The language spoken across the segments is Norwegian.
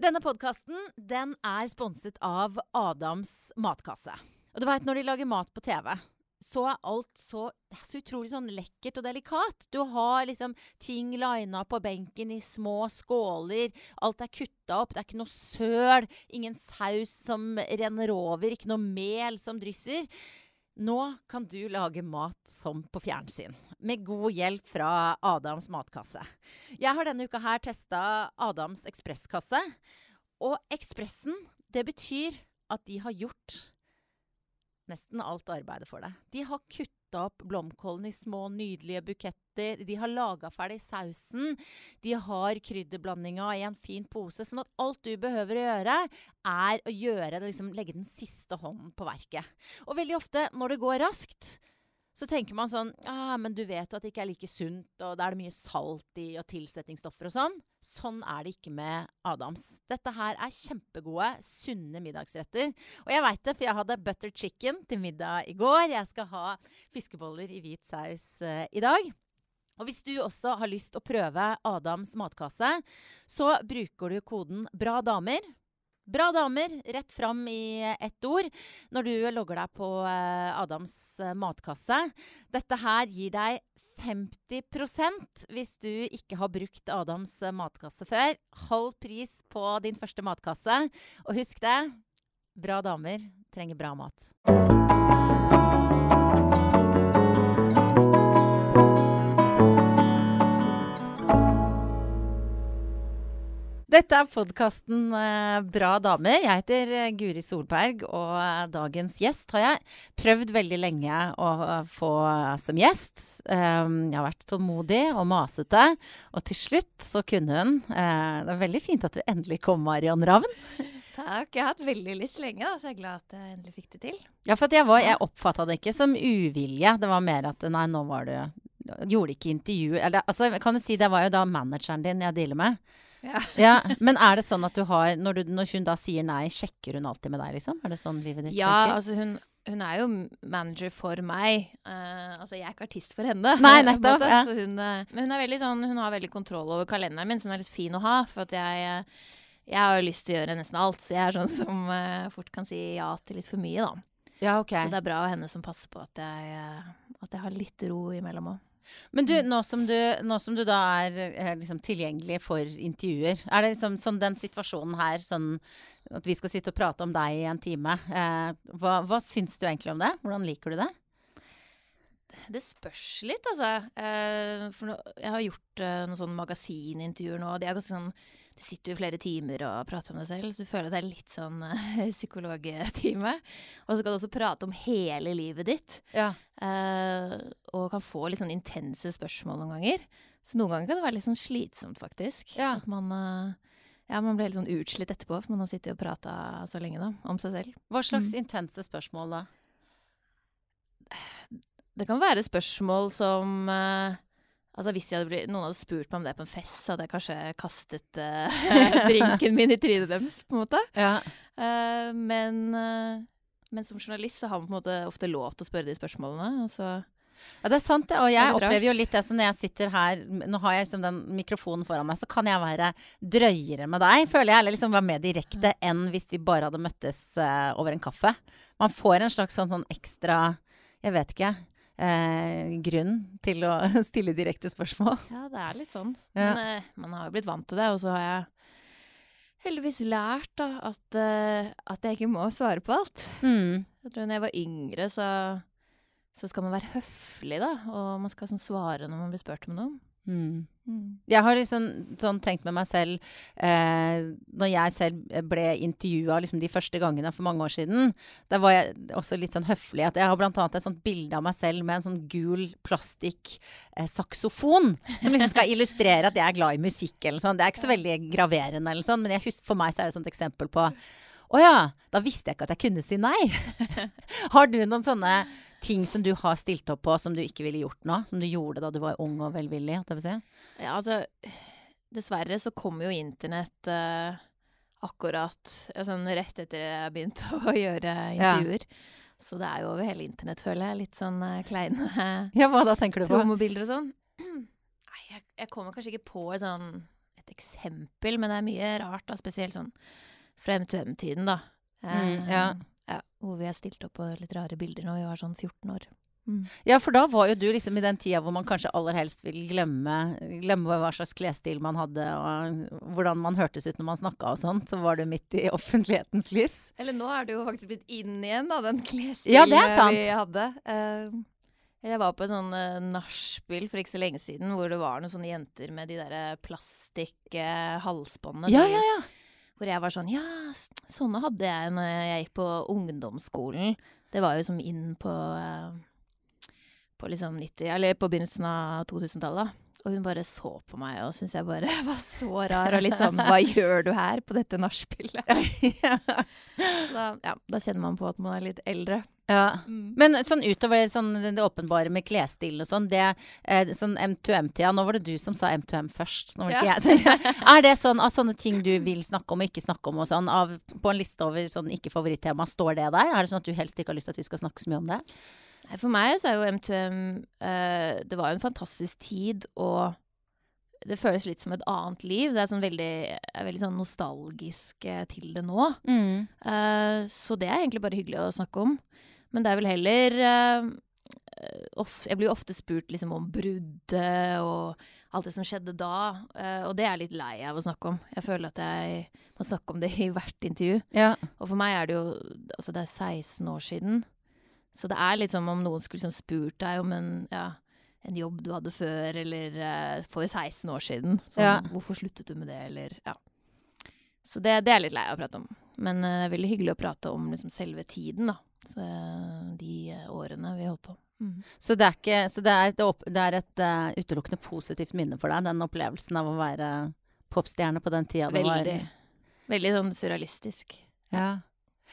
Denne podkasten den er sponset av Adams matkasse. Og du vet, når de lager mat på TV, så er alt så, det er så utrolig sånn lekkert og delikat. Du har liksom ting lina på benken i små skåler. Alt er kutta opp. Det er ikke noe søl. Ingen saus som renner over. Ikke noe mel som drysser. Nå kan du lage mat som på fjernsyn, med god hjelp fra Adams matkasse. Jeg har denne uka her testa Adams ekspresskasse. Og Ekspressen, det betyr at de har gjort nesten alt arbeidet for deg. De har kutta opp blomkålen i små, nydelige buketter. De har laga ferdig sausen. De har krydderblandinga i en fin pose. Sånn at alt du behøver å gjøre, er å gjøre, liksom, legge den siste hånden på verket. Og veldig ofte når det går raskt, så tenker man sånn ah, men du vet jo at det ikke er like sunt, og da er det mye salt i, og tilsetningsstoffer og sånn. Sånn er det ikke med Adams. Dette her er kjempegode, sunne middagsretter. Og jeg veit det, for jeg hadde butter chicken til middag i går. Jeg skal ha fiskeboller i hvit saus uh, i dag. Og hvis du også har lyst å prøve Adams matkasse, så bruker du koden BRA damer Bra damer, rett fram i ett ord, når du logger deg på eh, Adams eh, matkasse. Dette her gir deg 50% hvis du ikke har brukt Adams eh, matkasse før. Halv pris på din første matkasse. Og husk det, bra damer trenger bra mat. Dette er podkasten eh, Bra dame. Jeg heter eh, Guri Solberg, og eh, dagens gjest har jeg prøvd veldig lenge å få som gjest. Um, jeg har vært tålmodig og masete, og til slutt så kunne hun. det er veldig fint at du endelig kom, Mariann Ravn. Takk. Jeg har hatt veldig lyst lenge, da, så jeg er glad at jeg endelig fikk det til. Ja, for jeg, var, jeg oppfatta det ikke som uvilje. Det var mer at nei, nå var du Gjorde ikke intervju Eller altså, kan du si det var jo da manageren din jeg dealer med. Ja. ja. Men er det sånn at du har når, du, når, hun da sier nei, sjekker hun alltid med deg, liksom? Er det sånn livet ditt ja, funker? altså hun, hun er jo manager for meg. Uh, altså, jeg er ikke artist for henne. Nei, nettopp. Ja. Hun, uh, men hun, er veldig sånn, hun har veldig kontroll over kalenderen min, så hun er litt fin å ha. For at jeg, uh, jeg har jo lyst til å gjøre nesten alt, så jeg er sånn som fort kan si ja til litt for mye, da. Ja, okay. Så det er bra av henne som passer på at jeg, at jeg har litt ro imellom òg. Men du, nå som du, nå som du da er eh, liksom, tilgjengelig for intervjuer, er det liksom sånn den situasjonen her, sånn at vi skal sitte og prate om deg i en time, eh, hva, hva syns du egentlig om det? Hvordan liker du det? Det spørs litt, altså. Eh, for jeg har gjort eh, noen sånne magasinintervjuer nå. og De er ganske sånn du sitter jo flere timer og prater om deg selv, så du føler det er litt sånn uh, psykologtime. Og så kan du også prate om hele livet ditt. Ja. Uh, og kan få litt sånn intense spørsmål noen ganger. Så noen ganger kan det være litt sånn slitsomt, faktisk. Ja. At man, uh, ja, man blir helt sånn utslitt etterpå, for man har sittet og prata så lenge da, om seg selv. Hva slags mm. intense spørsmål da? Det kan være spørsmål som uh, Altså Hvis hadde, noen hadde spurt meg om det på en fest, så hadde jeg kanskje kastet uh, drinken min i trynet deres, på en måte. Ja. Uh, men, uh, men, som journalist så har man på en måte ofte lov til å spørre de spørsmålene. Altså. Ja, det er sant, det. Og jeg opplever jo litt det som når jeg sitter her Nå har jeg liksom den mikrofonen foran meg, så kan jeg være drøyere med deg, føler jeg. Eller liksom være mer direkte enn hvis vi bare hadde møttes over en kaffe. Man får en slags sånn, sånn ekstra Jeg vet ikke eh, grunn til å stille direkte spørsmål. Ja, det er litt sånn. Ja. Men eh, man har jo blitt vant til det, og så har jeg heldigvis lært da, at, eh, at jeg ikke må svare på alt. Mm. Jeg tror når jeg var yngre, så, så, skal man være høflig, da. Og man skal sånn, svare når man blir spurt om noe. Mm. Mm. Jeg har liksom sånn tenkt med meg selv eh, Når jeg selv ble intervjua liksom de første gangene for mange år siden, da var jeg også litt sånn høflig. At jeg har annet et sånt bilde av meg selv med en sånn gul plastikk-saksofon. Eh, som liksom skal illustrere at jeg er glad i musikk eller sånn. Det er ikke så veldig graverende eller sånn, men husker, for meg så er det et sånt eksempel på Å ja, da visste jeg ikke at jeg kunne si nei. har du noen sånne ting som du har stilt opp på som du ikke ville gjort nå? Som du gjorde da du var ung og velvillig? Si? Ja, altså Dessverre så kom jo internett uh, akkurat altså, rett etter jeg begynte å gjøre intervjuer. Ja. Så det er jo over hele internett, føler jeg. Litt sånn uh, kleine Ja, hva da tenker du på? Promobilder og sånn. Nei, jeg, jeg kommer kanskje ikke på et sånn et et eksempel, men det er mye rart, da, spesielt sånn fra M2M-tiden, da. Mm, Eh, ja. ja. Hvor vi har stilt opp på litt rare bilder når vi var sånn 14 år. Ja, for da var jo du liksom i den tida hvor man kanskje aller helst vil glemme, glemme hva slags klesstil man hadde, og hvordan man hørtes ut når man snakka og sånn. Så var du midt i offentlighetens lys. Eller nå er du jo faktisk blitt inn igjen, da, den klesstilen Ja, vi hadde. Uh, jeg var på et sånn uh, nachspiel for ikke så lenge siden hvor det var noen sånne jenter med de der plastikk-halsbåndene. Ja, ja, ja. Hvor jeg var sånn Ja, sånne hadde jeg når jeg gikk på ungdomsskolen. Det var jo som inn på eh, På liksom 90 Eller på begynnelsen av 2000-tallet. Og hun bare så på meg og syntes jeg bare var så rar. Og litt sånn Hva gjør du her på dette nachspielet? Så da, ja, da kjenner man på at man er litt eldre. Ja. Men sånn utover sånn, det åpenbare med klesstilen og sånn, det eh, sånn M2M-tida Nå var det du som sa M2M først. Nå var det Ja. ikke jeg. Er det sånn av sånne ting du vil snakke om og ikke snakke om og sånn, av, på en liste over sånn ikke-favorittema, står det der? Er det sånn at du helst ikke har lyst til at vi skal snakke så mye om det? Nei, For meg så er jo M2M eh, Det var jo en fantastisk tid, og det føles litt som et annet liv. Det er sånn veldig, er veldig sånn nostalgisk eh, til det nå. Eh, så det er egentlig bare hyggelig å snakke om. Men det er vel heller eh, of, Jeg blir jo ofte spurt liksom om bruddet og alt det som skjedde da, eh, og det er jeg litt lei av å snakke om. Jeg føler at jeg må snakke om det i hvert intervju. Ja. Og for meg er det jo Altså, det er 16 år siden. Så det er litt som om noen skulle liksom spurt deg om en, ja, en jobb du hadde før, eller uh, for 16 år siden. Sånn, Ja. Hvorfor sluttet du med det, eller Ja. Så det, det er jeg litt lei av å prate om. Men det er veldig hyggelig å prate om liksom selve tiden, da. Så, eh, de eh, årene vi holdt på. Mm. Så det er, ikke, så det er et, opp- det er et eh, utelukkende positivt minne for deg, den opplevelsen av å være popstjerne på den tida du var Veldig, veldig sånn surrealistisk. Ja.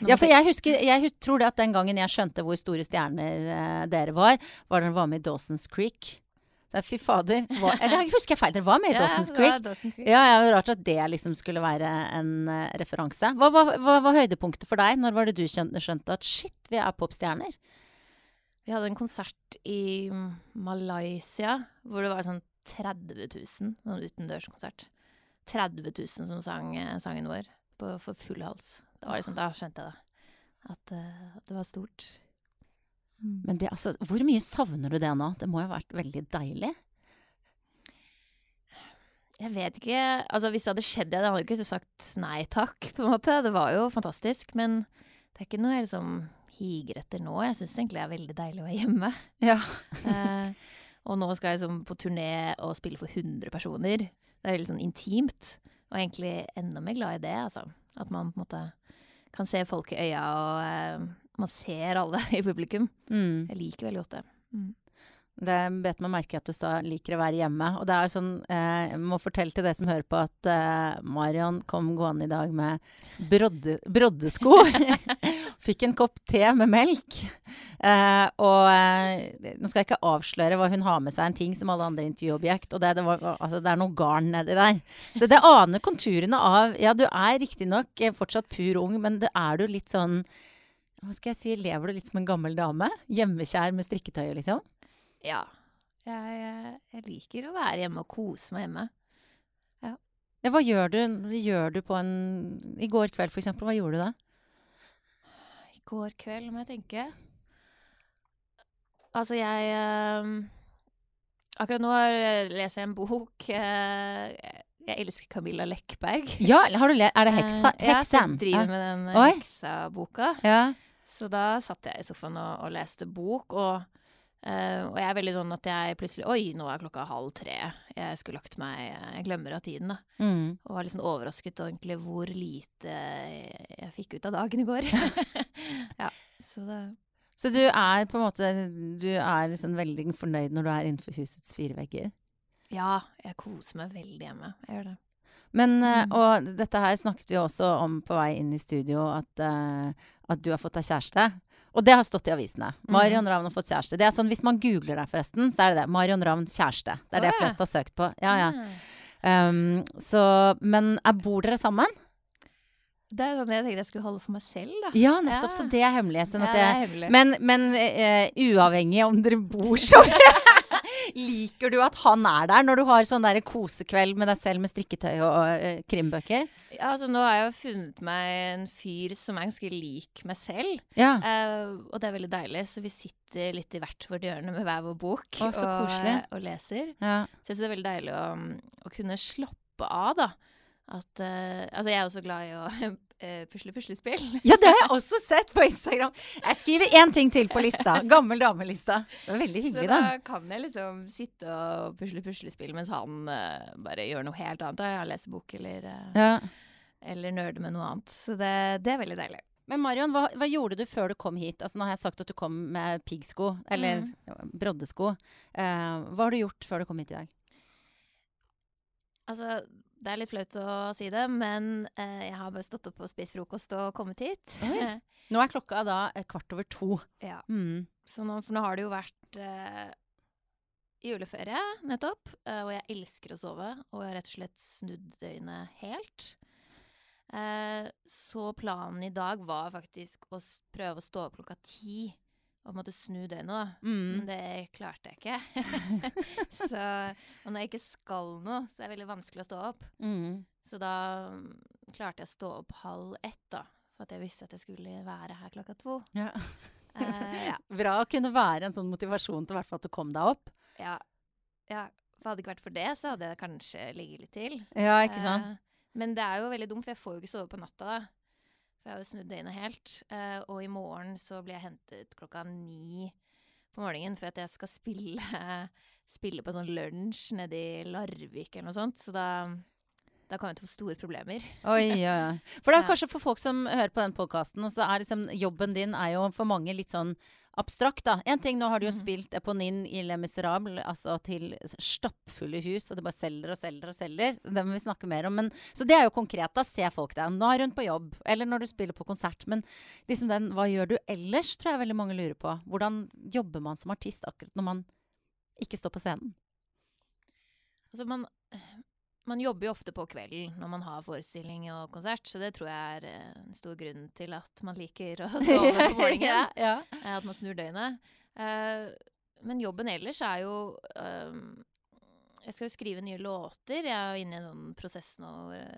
Ja, for jeg husker Jeg tror det at den gangen jeg skjønte hvor store stjerner eh, dere var, var da dere var med i Dawsons Creek. Så, fy fader. Hva, eller jeg husker jeg feil, dere var med i Dawsons det Creek? Ja, ja, det var Rart at det liksom skulle være en uh, referanse. Hva var, hva var høydepunktet for deg? Når var det du skjønte, skjønte at shit, vi er popstjerner? Vi hadde en konsert i Malaysia hvor det var sånn 30 000, sånn utendørskonsert. 30 000 som sang eh, sangen vår på, for full hals. Det var liksom, da skjønte jeg det. At, uh, at det var stort. Men det, altså, hvor mye savner du det nå? Det må jo ha vært veldig deilig? Jeg vet ikke Altså, hvis det hadde skjedd, jeg hadde ikke sagt nei takk, på en måte. Det var jo fantastisk. Men det er ikke noe jeg liksom higer etter nå. Jeg syns egentlig det er veldig deilig å være hjemme. Ja. Eh, og nå skal jeg liksom på turné og spille for 100 personer. Det er veldig sånn intimt. Og egentlig enda mer glad i det, altså. At man på en måte kan se folk i øya, og eh, man ser alle i publikum. Mm. Jeg liker veldig godt det. Det bet meg merke at du sa liker å være hjemme. Og det er jo sånn, eh, jeg må fortelle til dere som hører på, at eh, Marion kom gående i dag med brodde, broddesko. Fikk en kopp te med melk. Eh, og eh, nå skal jeg ikke avsløre hva hun har med seg, en ting som alle andre intervjuobjekt. Og det, det, var, altså, det er noe garn nedi der. Så det aner konturene av Ja, du er riktignok eh, fortsatt pur ung, men det er du litt sånn Hva skal jeg si, lever du litt som en gammel dame? Hjemmekjær med strikketøyet, liksom? Ja. Jeg, jeg, jeg liker å være hjemme og kose meg hjemme. Ja, hva gjør du, gjør du på en I går kveld, for eksempel. Hva gjorde du da? I går kveld, må jeg tenke. Altså, jeg øh, Akkurat nå eh, leser jeg en bok. Øh, jeg elsker Camilla Lekberg. Ja, har du le er det heksa, Heksen? ja, jeg driver med den eh, Oi. heksaboka. Ja. Så da satt jeg i sofaen og, og leste bok, og, uh, og jeg er veldig sånn at jeg plutselig Oi, nå er klokka halv tre. Jeg skulle lagt meg Jeg glemmer av tiden, da. Mm. Og var litt sånn overrasket over egentlig hvor lite jeg fikk ut av dagen i går. ja, så det Så du er på en måte Du er liksom veldig fornøyd når du er innenfor husets fire vegger? Ja, jeg koser meg veldig hjemme. Jeg gjør det. Men, eh, Mm. og dette her snakket vi også om på vei inn i studio, at, eh, at du har fått deg kjæreste. Og det har stått i avisene. Mm. Marion Ravn har fått kjæreste. Det er sånn, Hvis man googler deg, forresten, så er det det. Marion Ravn kjæreste. Det er det flest har søkt på. Ja, ja. Ah. Um, så, men bor dere sammen? Det er sånn jeg tenkte jeg skulle holde for meg selv, da. Ja, nettopp. Ja. Så det er hemmelig. Sånn Ja, at det er hemmelig. men men uh, uavhengig om dere bor så Liker du at han er der når du har sånn der kosekveld med deg selv med strikketøy og eh, krimbøker? Ja, altså Nå har jeg jo funnet meg en fyr som er ganske lik meg selv. Ja. Uh, og det er veldig deilig, så vi sitter litt i hvert vårt hjørne med hver vår bok Å, og, og leser. ja. Så jeg syns det er veldig deilig å, å kunne slappe av, da. At, uh, altså jeg er også glad i å uh, pusle puslespill. Ja, det har jeg også sett på Instagram. Jeg skriver én ting til på lista. Gammel dame-lista. Det var veldig hyggelig, da Så da. kan jeg liksom sitte og pusle puslespill mens han uh, bare gjør noe helt annet. Da. Jeg leser bok eller, Ja. eller nerder med noe annet. Så det, det er veldig deilig. Men Marion, hva, hva gjorde du før du kom hit? Altså, nå har jeg sagt at du kom med piggsko, eller broddesko. Eh, hva har du gjort før du kom hit i dag? Altså, det er litt flaut å si det, men eh, jeg har bare stått opp og spist frokost og kommet hit. Oi. Nå er klokka da kvart over to. ja. Mm. Så nå, for nå har det jo vært eh, juleferie nettopp, eh, og jeg elsker å sove, og jeg har rett og slett snudd døgnet helt. Eh, så planen i dag var faktisk å prøve å stå opp klokka ti på en måte snu døgnet, da. Mm. Men det klarte jeg ikke. så, og når jeg ikke skal noe, så er det veldig vanskelig å stå opp. Mm. Så da mm, klarte jeg å stå opp halv ett, da. For at jeg visste at jeg skulle være her klokka to. Ja. Eh, ja. Bra å kunne være en sånn motivasjon til hvert fall at du kom deg opp. Ja. ja. For hadde det ikke vært for det, så hadde jeg kanskje ligget litt til. Ja, ikke sant? Eh, men det er jo veldig dumt, for jeg får jo ikke sove på natta da. For jeg har jo snudd døgnet helt. Eh, og i morgen så blir jeg hentet klokka ni på morgenen for at jeg skal spille, spille på sånn lunsj nede i Larvik eller noe sånt. Så da, da kan vi ikke få store problemer. Oi, ja, ja. For det er kanskje for folk som hører på den podkasten, så er liksom jobben din er jo for mange litt sånn abstrakt, da. En ting, nå har du jo Mhm. spilt Eponin i Le Miserable, altså til stappfulle hus, og det bare selger og selger og selger. Det må vi snakke mer om. Men, så det er jo konkret. Da ser folk deg. Nå er hun på jobb, eller når du spiller på konsert. Men liksom den hva gjør du ellers, tror jeg veldig mange lurer på. Hvordan jobber man som artist akkurat når man ikke står på scenen? Altså man, man jobber jo ofte på kvelden når man har forestilling og konsert, så det tror jeg er eh, en stor grunn til at man liker å sove på morgenen. ja, ja. eh, At man snur døgnet. Eh, Men jobben ellers er jo Jeg skal jo skrive nye låter. Jeg er jo inne i en sånn prosess nå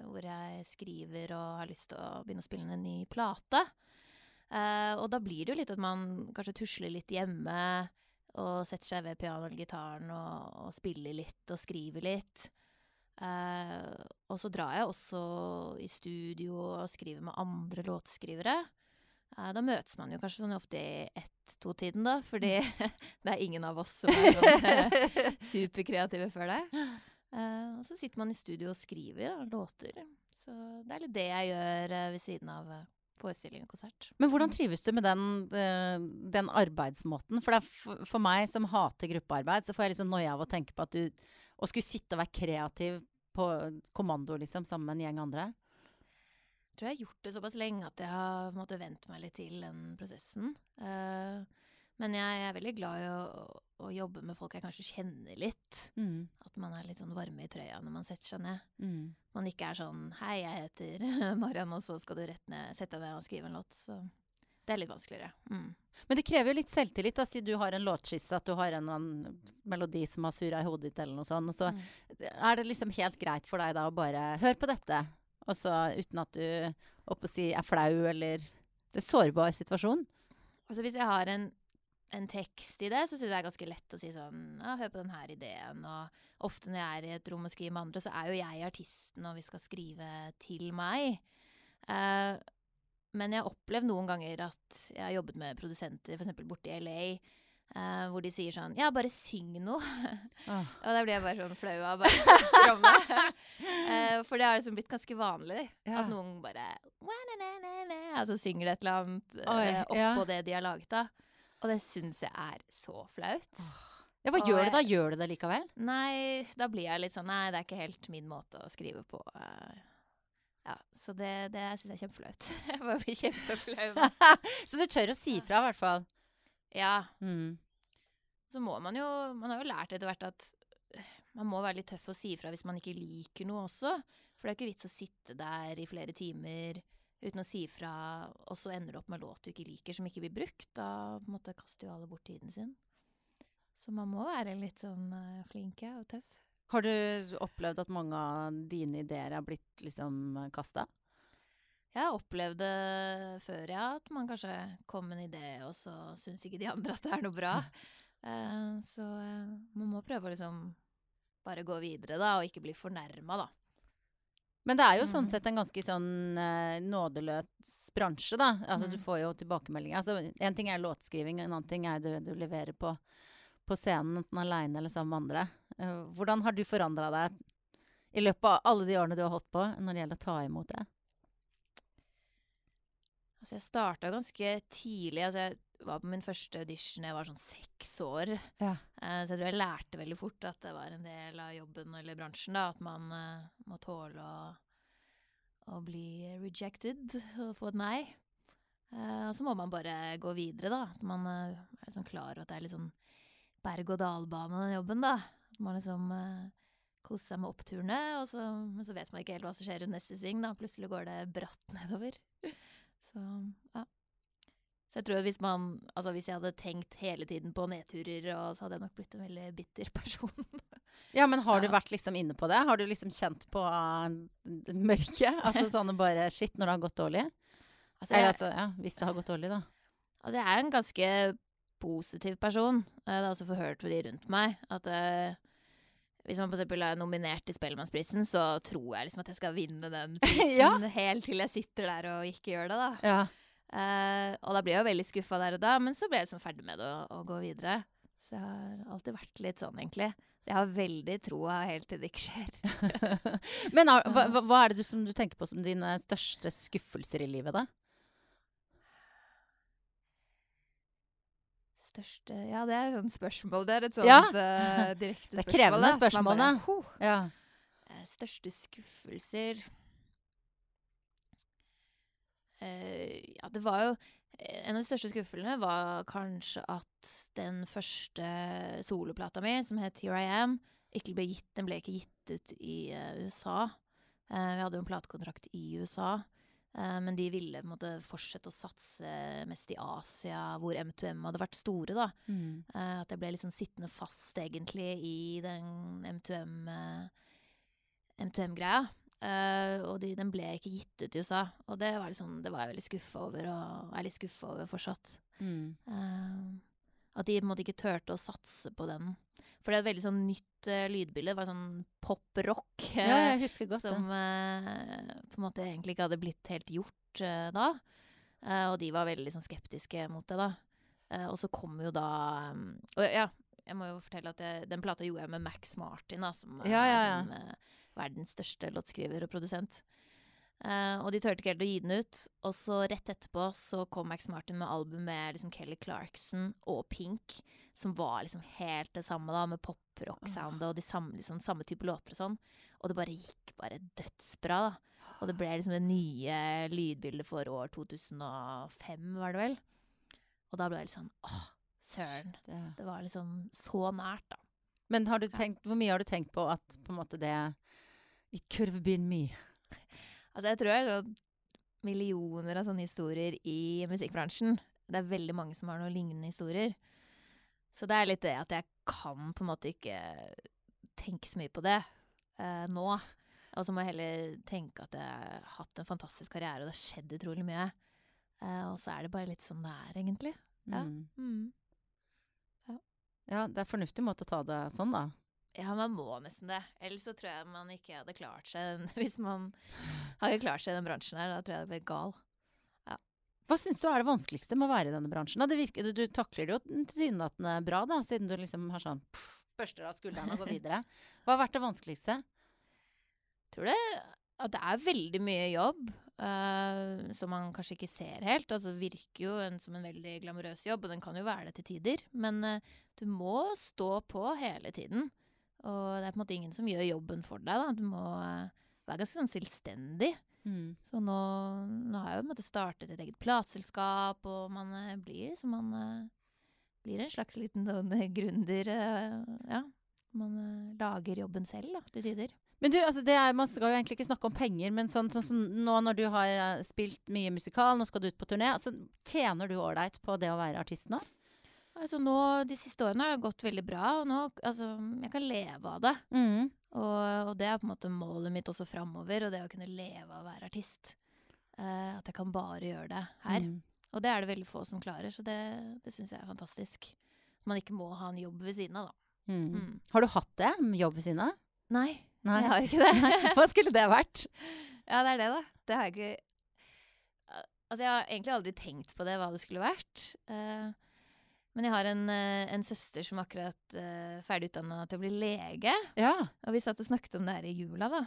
hvor- jeg skriver og har lyst til å begynne å spille inn en ny plate. Og da blir det jo litt at man kanskje tusler litt hjemme og setter seg ved pianoet eller gitaren og, og spiller litt og skriver litt. Eh, og så drar jeg også i studio og skriver med andre låtskrivere. Uh, da møtes man jo kanskje sånn ofte i ett-to-tiden, da, fordi det er ingen av oss som er sånn, eh, superkreative før det. Uh, og så sitter man i studio og skriver da, låter. Så det er litt det jeg gjør ved siden av forestilling og konsert. Men hvordan trives du med den, den arbeidsmåten? For, for meg som hater gruppearbeid, så får jeg liksom noia av å tenke på at du Å skulle sitte og være kreativ på kommando, liksom, sammen med en gjeng andre. Jeg tror jeg har gjort det såpass lenge at jeg har måttet vente meg litt til den prosessen. Uh, men jeg er veldig glad i å, å jobbe med folk jeg kanskje kjenner litt. Mm. At man er litt sånn varme i trøya når man setter seg ned. Mm. Man ikke er sånn 'hei, jeg heter Mariann', og så skal du rett ned, sette deg ned og skrive en låt. Så det er litt vanskeligere. Mm. Men det krever jo litt selvtillit, da, siden du har en låtskisse, at du har en en melodi som har surra i hodet ditt, eller noe sånt. Så Mm. er det liksom helt greit for deg da å bare høre på dette, og så uten at du oppe å si er flau, eller Det er sårbar situasjon. Altså hvis jeg har en, en tekst i det, så syns jeg det er ganske lett å si sånn ja, hør på den her ideen. Og ofte når jeg er i et rom og skriver med andre, så er jo jeg artisten, og vi skal skrive til meg. Eh, men jeg har opplevd noen ganger at jeg har jobbet med produsenter, f.eks. borte i LA, eh, hvor de sier sånn Ja, bare syng noe. Oh. og da blir jeg bare sånn flau av bare å snakke om det. Eh, for det har liksom blitt ganske vanlig. Ja. At noen bare Altså synger det et eller annet Oi, eh, ja. oppå det de har laget da. Og det syns jeg er så flaut. Ja, hva Og gjør du da? Gjør du det likevel? Nei, da blir jeg litt sånn Nei, det er ikke helt min måte å skrive på. eh. Ja, Så det, det syns jeg er kjempeflaut. Jeg bare blir kjempeflau. så du tør å si fra, i hvert fall. Ja. Mm. Så må man jo Man har jo lært etter hvert at eh, man må være litt tøff og si ifra hvis man ikke liker noe også. For det er ikke vits å sitte der i flere timer uten å si fra, og så ender du opp med låt du ikke liker, som ikke blir brukt. Da måte kaster jo alle bort tiden sin. Så man må være litt sånn uh, flink og tøff. Har du opplevd at mange av dine ideer er blitt liksom kasta? Jeg har det før, ja. At man kanskje kom med en idé, og så syns ikke de andre at det er noe bra. uh, så uh, man må prøve å liksom bare gå videre, da, og ikke bli fornærma, da. Men det er jo Mm. sånn sett en ganske sånn uh, nådeløs bransje, da. Altså du Mm. får jo tilbakemeldinger. Altså en ting er låtskriving, en annen ting er det du leverer på, på scenen, enten aleine eller sammen med andre. Eh, hvordan har du forandra deg i løpet av alle de årene du har holdt på, når det gjelder å ta imot det? Altså, jeg starta ganske tidlig. Altså, jeg var på min første audition jeg var sånn seks år. Ja. Uh, så jeg tror jeg lærte veldig fort at det var en del av jobben eller bransjen. da, At man uh, må tåle å, å bli rejected og få et nei. Uh, og så må man bare gå videre, da. At man er liksom klar over at det er litt sånn berg-og-dal-bane, den jobben, da. Man liksom uh, koser seg med oppturene, og så, men så vet man ikke helt hva som skjer rundt neste sving. da. Plutselig går det bratt nedover. Så ja. Så jeg tror at hvis man Altså hvis jeg hadde tenkt hele tiden på nedturer, og så hadde jeg nok blitt en veldig bitter person. Ja, men har du Ja. vært liksom inne på det? Har du liksom kjent på uh, mørket? Altså sånn bare Shit, når det har gått dårlig? Altså, Eller jeg, altså, ja, hvis det har gått dårlig, da. altså jeg er en ganske positiv person. Eh, Det har også forhørt for de rundt meg at eh, hvis man eksempel er nominert til Spellemannsprisen, så tror jeg liksom at jeg skal vinne den prisen Ja. helt til jeg sitter der og ikke gjør det, da. Ja. Uh, og da blir jeg jo veldig skuffa der og da, men så ble jeg liksom ferdig med det og, og gå videre. Så jeg har alltid vært litt sånn, egentlig. Jeg har veldig troa helt til det ikke skjer. Men hva- hva er det du, som du tenker på som dine største skuffelser i livet, da? Største Ja, det er et sånt spørsmål. Det er et sånt Ja. uh, direkte Det er spørsmål. krevende spørsmål, da. «Huh». Ja. Eh, Største skuffelser uh, Ja, det var jo En av de største skuffelsene var kanskje at den første soloplata mi, som het Here I Am, ikke ble gitt, den ble ikke gitt ut i uh, USA. Eh, vi hadde jo en platekontrakt i USA, eh, men de ville på en måte fortsette å satse mest i Asia, hvor M2M hadde vært store, da. Mm. Eh, at jeg ble liksom sittende fast, egentlig, i den M2M-greia. M2M-greia. Eh, og de, den ble ikke gitt ut i USA. Og det var, liksom, det var jeg veldig skuffa over, og er litt skuffa over fortsatt. Mm. Eh, at de på en måte ikke turte å satse på den. For det er et veldig sånn nytt uh, lydbilde. Det var sånn pop-rock. Ja, eh, jeg husker godt det. som uh, på en måte egentlig ikke hadde blitt helt gjort uh, da. Og de var veldig sånn skeptiske mot det, da. Og så kom jo da um, Og ja, jeg må jo fortelle at jeg, den plata gjorde jeg med Max Martin, da, som Ja, ja, ja. er sånn, eh, verdens største låtskriver og produsent. Eh, og de turte ikke helt å gi den ut. Og så rett etterpå så kom Max Martin med album med liksom Kelly Clarkson og Pink, som var liksom helt det samme, da, med pop-rock-soundet og de samme, liksom, samme type låter og sånn. Og det bare gikk bare dødsbra, da. Og det ble liksom det nye lydbildet for år 2005, var det vel. Og da ble jeg litt sånn åh, søren. Det. Det var liksom så nært, da. Men har du tenkt, hvor mye har du tenkt på at på en måte det It could have been me. Altså, jeg tror jeg sånn millioner av sånne historier i musikkbransjen. Det er veldig mange som har noen lignende historier. Så det er litt det at jeg kan på en måte ikke tenke så mye på det eh, nå. Og så må jeg heller tenke at jeg har hatt en fantastisk karriere, og det har skjedd utrolig mye. Eh, og så er det bare litt sånn det er, egentlig. Ja. Mm. Ja, det er en fornuftig måte å ta det sånn, da. Ja, man må nesten det. Ellers så tror jeg man ikke hadde klart seg Hvis man hadde klart seg i den bransjen her, da tror jeg det hadde blitt gal. Hva syns du er det vanskeligste med å være i denne bransjen? Virker, du, du takler det jo tilsynelatende bra, da, siden du liksom har sånn pff, børster av skuldrene og går videre. Hva har vært det vanskeligste? tror det at det er veldig mye jobb uh, som man kanskje ikke ser helt. Altså, virker jo en, som en veldig glamorøs jobb, og den kan jo være det til tider. Men uh, du må stå på hele tiden. Og det er på en måte ingen som gjør jobben for deg. Da. Du må eh, være ganske sånn selvstendig. Mm. Så nå, nå har jeg jo på en måte startet et eget plateselskap, og man eh, blir liksom Man eh, blir en slags liten sånn gründer. ja. Man lager jobben selv da, til tider. Men du, altså det er, man skal jo egentlig ikke snakke om penger, men sånn, sånn sånn, nå når du har spilt mye musikal, nå skal du ut på turné, altså, tjener du ålreit på det å være artist nå? Altså nå, De siste årene har det gått veldig bra, og nå, altså, jeg kan leve av det. Mm. Og, og det er på en måte målet mitt også framover, og det å kunne leve av å være artist. Uh, at jeg kan bare gjøre det her. Mm. Og det er det veldig få som klarer, så det, det syns jeg er fantastisk. Man ikke må ha en jobb ved siden av, da. Mm. Mm. Har du hatt det? Jobb ved siden av? Nei, Nei. jeg har ikke det. Hva skulle det vært? Ja, det er det, da. Det har jeg ikke Altså, jeg har egentlig aldri tenkt på det, hva det skulle vært. Eh, men jeg har en, eh, en søster som akkurat uh, ferdig utdanna til å bli lege. Ja. Og vi satt og snakket om det her i jula, da.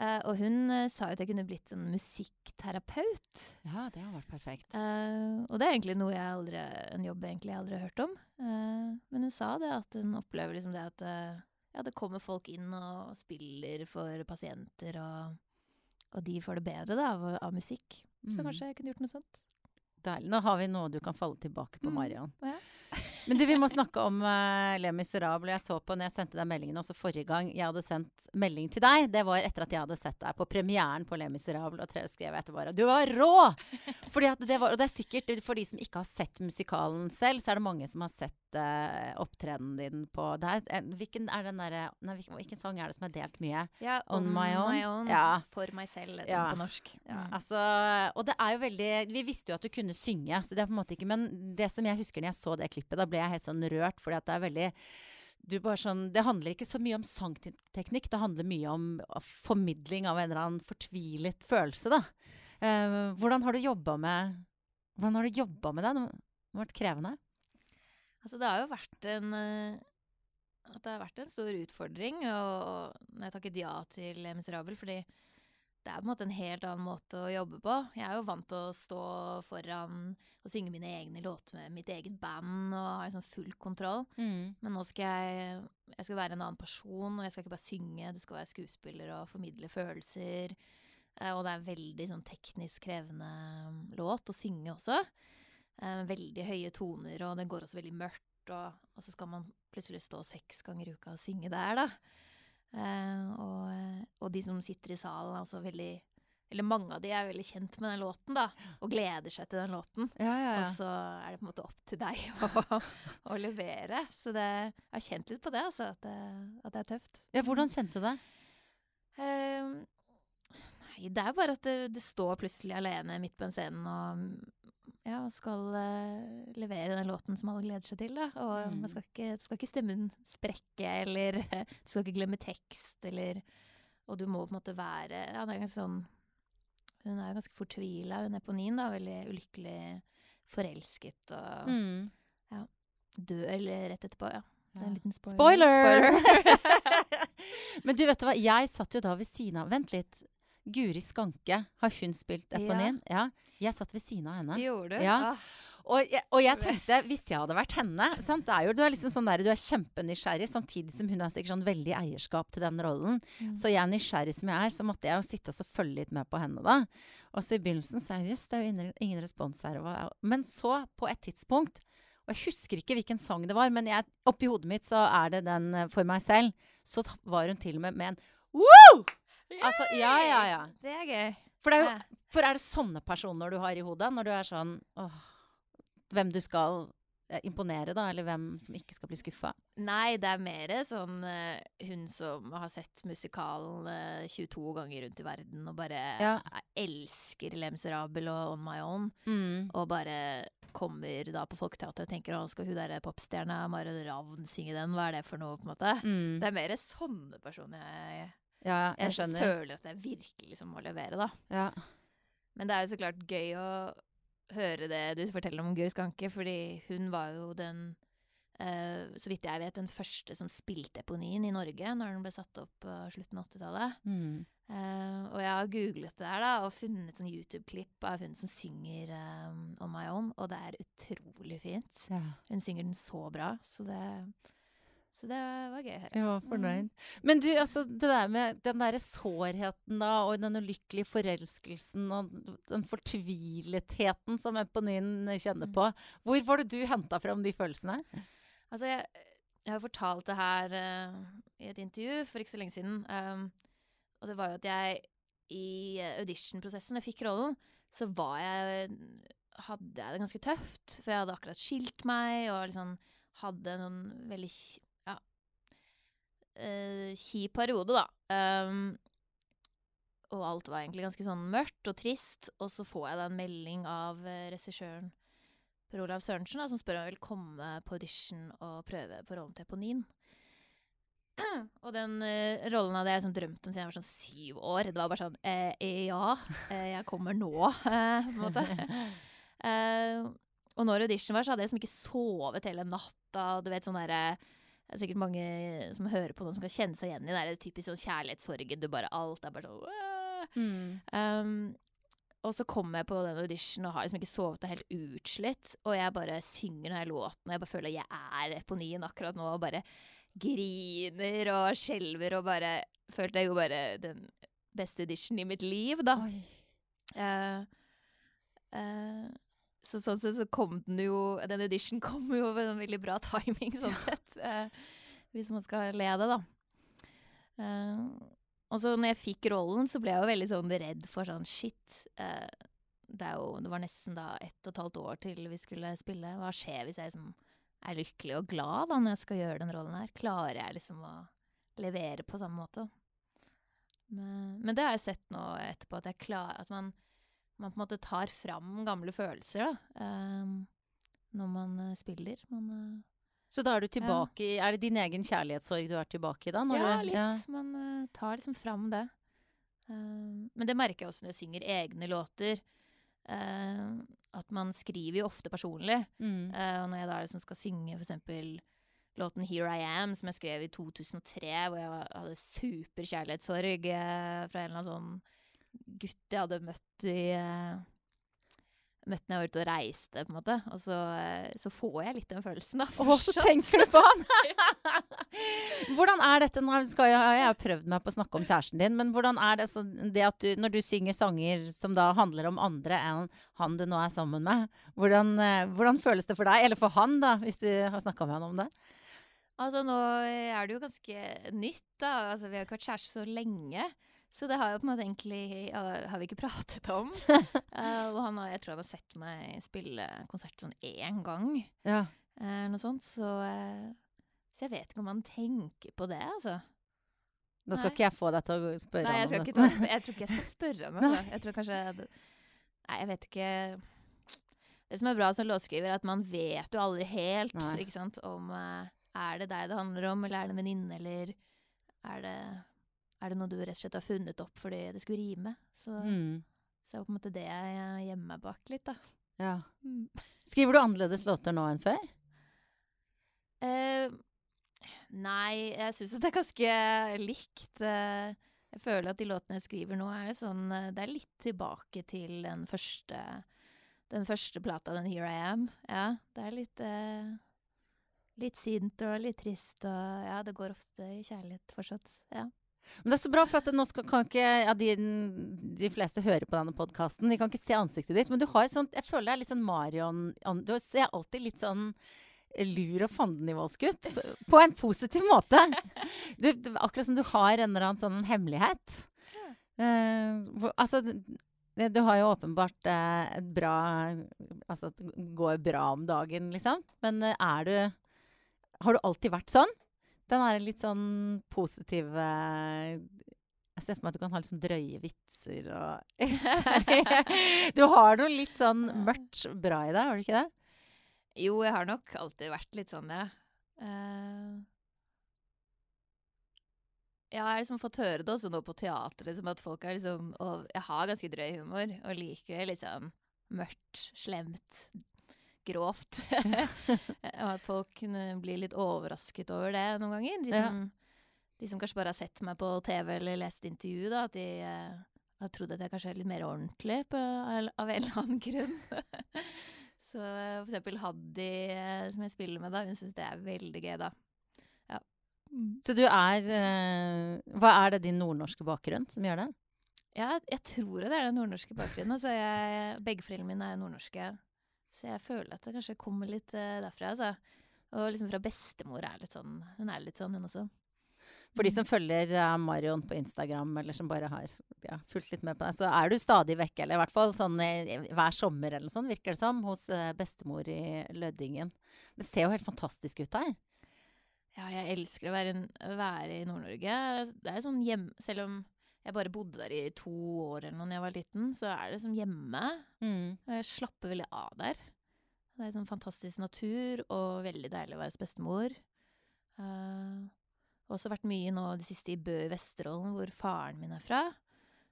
Uh, og hun uh, sa jo at jeg kunne blitt en musikkterapeut. ja, det har vært perfekt. Uh, og det er egentlig noe jeg aldri, en jobb egentlig jeg aldri har hørt om. Eh, men hun sa det, at hun opplever liksom det at eh, ja, det kommer folk inn og spiller for pasienter, og, og de får det bedre da, av, av musikk. Så Mm. kanskje jeg kunne gjort noe sånt. Deilig. Nå har vi noe du kan falle tilbake på, Mm. Ja. Men du, vi må snakke om uh, Le Miserable. Jeg så på når jeg sendte deg meldingen også forrige gang jeg hadde sendt melding til deg. Det var etter at jeg hadde sett deg på premieren på Le Miserable, og skrev jeg etter bare Du var rå! Fordi at det var, og det er sikkert for de som ikke har sett musikalen selv, så er det mange som har sett uh, opptredenen din på det er, Hvilken er den der, Nei, hvilken, hvilken sang er det som er delt mye? Ja, On my own. Ja. Ja. For meg selv, Ja. på norsk. Ja, Mm. altså, og det er jo veldig Vi visste jo at du kunne synge, så det er på en måte ikke Men det som jeg husker når jeg så det klippet, da ble jeg helt sånn rørt, fordi det er veldig sånn, Det handler ikke så mye om sangteknikk, det handler mye om formidling av en eller annen fortvilet følelse, da. Uh, hvordan har du jobba med Hvordan har du jobba med det? Det har vært krevende? Altså, det har jo vært en eh, det har vært en stor utfordring og, og jeg takket ja til Miserabel fordi det er på en måte en helt annen måte å jobbe på. Jeg er jo vant til å stå foran og synge mine egne låter med mitt eget band og ha liksom full kontroll. Men nå skal jeg, jeg skal være en annen person, og jeg skal ikke bare synge, du skal være skuespiller og formidle følelser. Eh, og det er veldig sånn teknisk krevende mm, låt å synge også. Eh, veldig høye toner, og det går også veldig mørkt. Og, og så skal man plutselig stå seks ganger i uka og synge der, da. Eh, og, og de som sitter i salen, er også veldig Eller mange av de er veldig kjent med den låten, da, og gleder seg til den låten. Ja, ja, Og så er det på en måte opp til deg å, å levere. Så det, jeg har kjent litt på det, altså. At det, at det er tøft. ja, hvordan kjente du det? Eh, nei, det er bare at du, du står plutselig alene midt på en scene og ja, skal uh, levere den låten som alle gleder seg til. Da. Og Mm. man skal ikke, skal ikke stemmen sprekke, eller du skal ikke glemme tekst, eller Og du må på en måte være Ja, det er ganske sånn Hun er ganske fortvila, hun Eponin, da. Veldig ulykkelig forelsket og Mm. dør rett etterpå. Ja. Det er en liten spoiler. Spoiler! Spoiler. Men du, vet du hva? Jeg satt jo da ved siden av Vent litt. Guri Skanke, har hun spilt Eponin? Ja. Jeg satt ved siden av henne. Gjorde du? Ja. Ah. Og jeg, og jeg tenkte, hvis jeg hadde vært henne sant? Det er jo, Du er liksom sånn der, du er kjempenysgjerrig, samtidig som hun har sikkert sånn veldig eierskap til den rollen. Mm. Så jeg, nysgjerrig som jeg er, så måtte jeg jo sitte og følge litt med på henne da. Og så i begynnelsen sa jeg jøss, det er jo ingen, ingen respons her. Men så, på et tidspunkt Og jeg husker ikke hvilken sang det var, men jeg, oppi hodet mitt så er det den eh, for meg selv. Så var hun til og med med en Woo! Altså, ja, ja, ja. Det er gøy. For, det er jo, for er det sånne personer du har i hodet? Når du er sånn åh, Hvem du skal eh, imponere, da? Eller hvem som ikke skal bli skuffa? Nei, det er mer sånn eh, hun som har sett musikalen eh, 22 ganger rundt i verden og bare Ja. eh, elsker Le Miserable og On My Own. Mm. Og bare kommer da på Folketeatret og tenker å, skal hun der popstjerna Maren Ravn synge den? Hva er det for noe, på en måte? Mm. Det er mer sånne personer jeg, Ja, jeg jeg skjønner. føler at jeg virkelig liksom må levere, da. Ja. Men det er jo så klart gøy å høre det du forteller om Guri Skanke, fordi hun var jo den Uh, så vidt jeg vet, den første som spilte Eponien i Norge når den ble satt opp på slutten av 80-tallet. Mm. Uh, og jeg har googlet det her da, og funnet sånn YouTube-klipp av hun som synger um, On My Own, og det er utrolig fint. ja. Hun synger den så bra, så det, så det var gøy å høre. Jeg var fornøyd. Men du, altså det der med den derre sårheten da, og den ulykkelige forelskelsen og den fortviletheten som Eponin kjenner Mm. på. Hvor var det du henta fram de følelsene? Altså, jeg, jeg har fortalt det her uh, i et intervju for ikke så lenge siden. Um, og det var jo at jeg i auditionprosessen, da jeg fikk rollen, så var jeg Hadde jeg det ganske tøft. For jeg hadde akkurat skilt meg, og liksom hadde en sånn veldig eh, kjip periode, da. Um, og alt var egentlig ganske sånn mørkt og trist. Og så får jeg da en melding av uh, regissøren Per Olav Sørensen, da, som spør om jeg vil komme på audition og prøve på rollen til Eponin. Og den uh, rollen hadde jeg sånn drømt om siden jeg var sånn syv år. Det var bare sånn eh, Ja, eh, jeg kommer nå, eh, på en måte. Og når audition var, så hadde jeg liksom ikke sovet hele natta. Du vet sånn derre Det er sikkert mange som hører på noe som kan kjenne seg igjen i det. Det er typisk sånn kjærlighetssorgen. Du bare Alt er bare sånn mm. Um, og så kommer jeg på den audition og har liksom ikke sovet og helt utslitt. Og jeg bare synger denne låten, og jeg bare føler at jeg er Eponien akkurat nå. Og bare griner og skjelver og bare Følte jeg jo bare den beste audition i mitt liv, da. Uh, eh, så sånn sett så kom den jo Den edition kom jo med en veldig bra timing, sånn sett. eh, hvis man skal le av det, da. Eh, og så når jeg fikk rollen, så ble jeg jo veldig sånn redd for sånn shit. eh, det, jo, det var nesten da ett og et halvt år til vi skulle spille. Hva skjer hvis jeg liksom er lykkelig og glad da når jeg skal gjøre den rollen her? Klarer jeg liksom å levere på samme måte? Men, men det har jeg sett nå etterpå, at klarer At man, man på en måte tar fram gamle følelser, da. eh, når man eh, spiller. Man eh, Så da er du tilbake ja. Er det din egen kjærlighetssorg du er tilbake i da? Ja, du- litt. Man uh, tar liksom fram det. Eh, men det merker jeg også når jeg synger egne låter. eh, at man skriver jo ofte personlig. Mm. Eh, og når jeg da liksom skal synge for eksempel låten 'Here I Am', som jeg skrev i 2003, hvor jeg hadde superkjærlighetssorg eh, fra en eller annen sånn gutt jeg hadde møtt i eh, Møtt når jeg var ute og reiste, på en måte. Og så, eh, så får jeg litt den følelsen, da. Å, så tenker du på han! hvordan er dette nå skal jeg, jeg har prøvd meg på å snakke om kjæresten din, men hvordan er det, så, det at du, når du synger sanger som da handler om andre enn han du nå er sammen med, hvordan, eh, hvordan føles det for deg? Eller for han, da, hvis du har snakka med han om det? Altså, nå er det jo ganske nytt, da. Altså, vi har ikke vært kjærester så lenge. Så det har jo på en måte egentlig har vi ikke pratet om. uh, og han har, jeg tror han har sett meg spille konsert sånn én gang, Ja. uh, noe sånt. Så, eh, så jeg vet ikke om han tenker på det, altså. Da skal Nei. ikke jeg få deg til å spørre Nei, jeg, om ikke det. jeg tror ikke jeg skal spørre ham. det. Jeg tror kanskje Nei, jeg vet ikke Det som er bra som låtskriver, er at man vet jo aldri helt Nei. ikke sant, om Er det deg det handler om, eller er det en venninne, eller er det, er det noe du rett og slett har funnet opp fordi det skulle rime? Så, Mm. så er det på en måte det jeg gjemmer meg bak litt, da. Ja. Mm. Skriver du annerledes låter nå enn før? Uh, nei, jeg syns det er ganske likt. eh, jeg føler at de låtene jeg skriver nå, er sånn eh, Det er litt tilbake til den første Den første plata, den 'Here I Am'. Ja, det er litt uh, Litt sint og litt trist og Ja, det går ofte i kjærlighet fortsatt. Ja. Men det er så bra, for at nå skal, kan ikke ja, de, de fleste hører på denne podkasten. De kan ikke se ansiktet ditt, men du har et sånt Jeg føler deg litt sånn Marion Du ser alltid litt sånn lur og fandenivoldsk ut. På en positiv måte. Du, du, akkurat som du har en eller annen sånn hemmelighet. Uh, hvor, altså du har jo åpenbart eh, et bra Altså at det går bra om dagen, liksom. Men eh, er du Har du alltid vært sånn? Den er litt sånn positiv eh, Jeg ser for meg at du kan ha litt sånn drøye vitser og Du har noe litt sånn mørkt bra i deg, har du ikke det? Jo, jeg har nok alltid vært litt sånn, ja. Ja, jeg har liksom fått høre det også nå på teatret, liksom, at folk er liksom Og jeg har ganske drøy humor, og liker det sånn mørkt, slemt, grovt. og at folk kunne bli litt overrasket over det noen ganger. De Ja. som, de som kanskje bare har sett meg på TV eller lest intervju, da, at de eh, har trodd at jeg kanskje er litt mer ordentlig på, av en eller annen grunn. Så eh, for eksempel Haddy, eh, som jeg spiller med, da, hun syns det er veldig gøy, da. Ja. Så du er eh, Hva er det din nordnorske bakgrunn som gjør det? Ja, jeg tror det er den nordnorske bakgrunnen. Altså, jeg, begge foreldrene mine er nordnorske. Så jeg føler at det kanskje kommer litt eh, derfra, altså. Og liksom fra bestemor er litt sånn Hun er litt sånn, hun også. For de Mm. som følger eh, Marion på Instagram, eller som bare har ja, fulgt litt med på deg, så er du stadig vekke, eller i hvert fall sånn eh, hver sommer eller sånn, virker det som, hos bestemor i Lødingen. Det ser jo helt fantastisk ut der. Ja, jeg elsker å være, være i Nord-Norge. Det er sånn hjem... Selv om jeg bare bodde der i to år eller noe da jeg var liten, så er det som hjemme. Mm. Og jeg slapper veldig av der. Det er sånn fantastisk natur, og veldig deilig å være hos bestemor. Uh, også vært mye nå det siste i Bø i Vesterålen, hvor faren min er fra.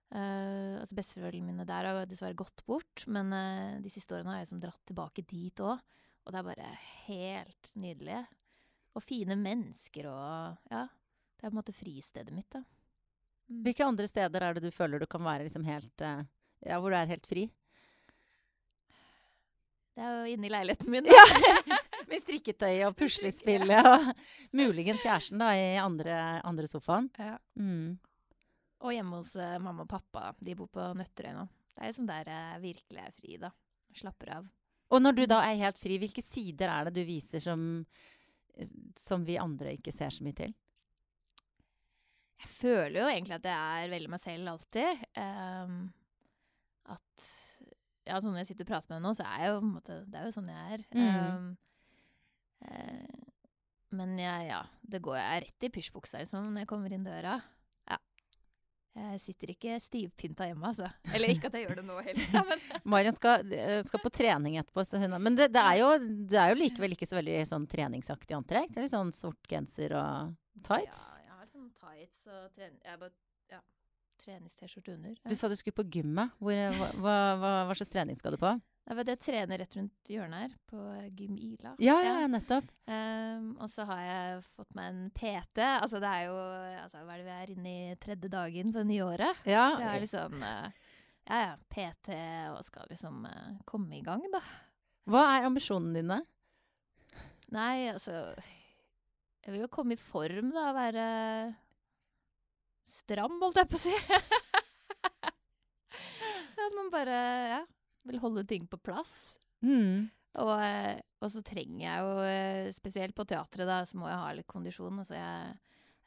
Uh, altså Besteforeldrene mine der har dessverre gått bort, men uh, de siste årene har jeg som dratt tilbake dit òg. Og det er bare helt nydelig. Og fine mennesker og Ja. Det er på en måte fristedet mitt, da. Mm. Hvilke andre steder er det du føler du kan være liksom helt eh, Ja, hvor du er helt fri? Det er jo inne i leiligheten min. Ja! Med strikketøy og puslespill og muligens kjæresten da i andre, andre sofaen. Ja. Mm. Og hjemme hos uh, mamma og pappa. De bor på Nøtterøy nå. Det er liksom der jeg virkelig er fri, da. Slapper av. Og når du da er helt fri, hvilke sider er det du viser som, som vi andre ikke ser så mye til? Jeg føler jo egentlig at jeg er veldig meg selv alltid. Um, at Ja, sånn når jeg sitter og prater med henne nå, så er jeg jo på en måte Det er jo sånn jeg er. Mm. Um, uh, men jeg, ja, det går jeg rett i pysjbuksa liksom, når jeg kommer inn døra. Ja. Jeg sitter ikke stivpynta hjemme, altså. Eller ikke at jeg gjør det nå heller, da, men Marion skal, eh, skal på trening etterpå, så hun, men det, det, er jo, det er jo likevel ikke så veldig sånn treningsaktig antrekk. Det er litt sånn sort genser og tights. Ja, tights og trener jeg bare, ja, treningst-T-skjorte under. Du sa du skulle på gymmet. Hvor, hva, hva, hva, hva slags trening skal du på? Jeg, vet, jeg trener rett rundt hjørnet her, på Gym Ila. Ja, ja, ja nettopp. Um, og så har jeg fått meg en PT. Altså det er jo altså, Hva er det vi er inne i tredje dagen på det nye året? Ja, Så jeg har liksom uh, Ja ja, PT og skal liksom uh, komme i gang, da. Hva er ambisjonene dine? Nei, altså Jeg vil jo komme i form, da. Være stram, holdt jeg på å si. At man bare ja, vil holde ting på plass. Mm. Og, eh, og så trenger jeg jo, eh, spesielt på teatret, da, så må jeg ha litt kondisjon. Altså jeg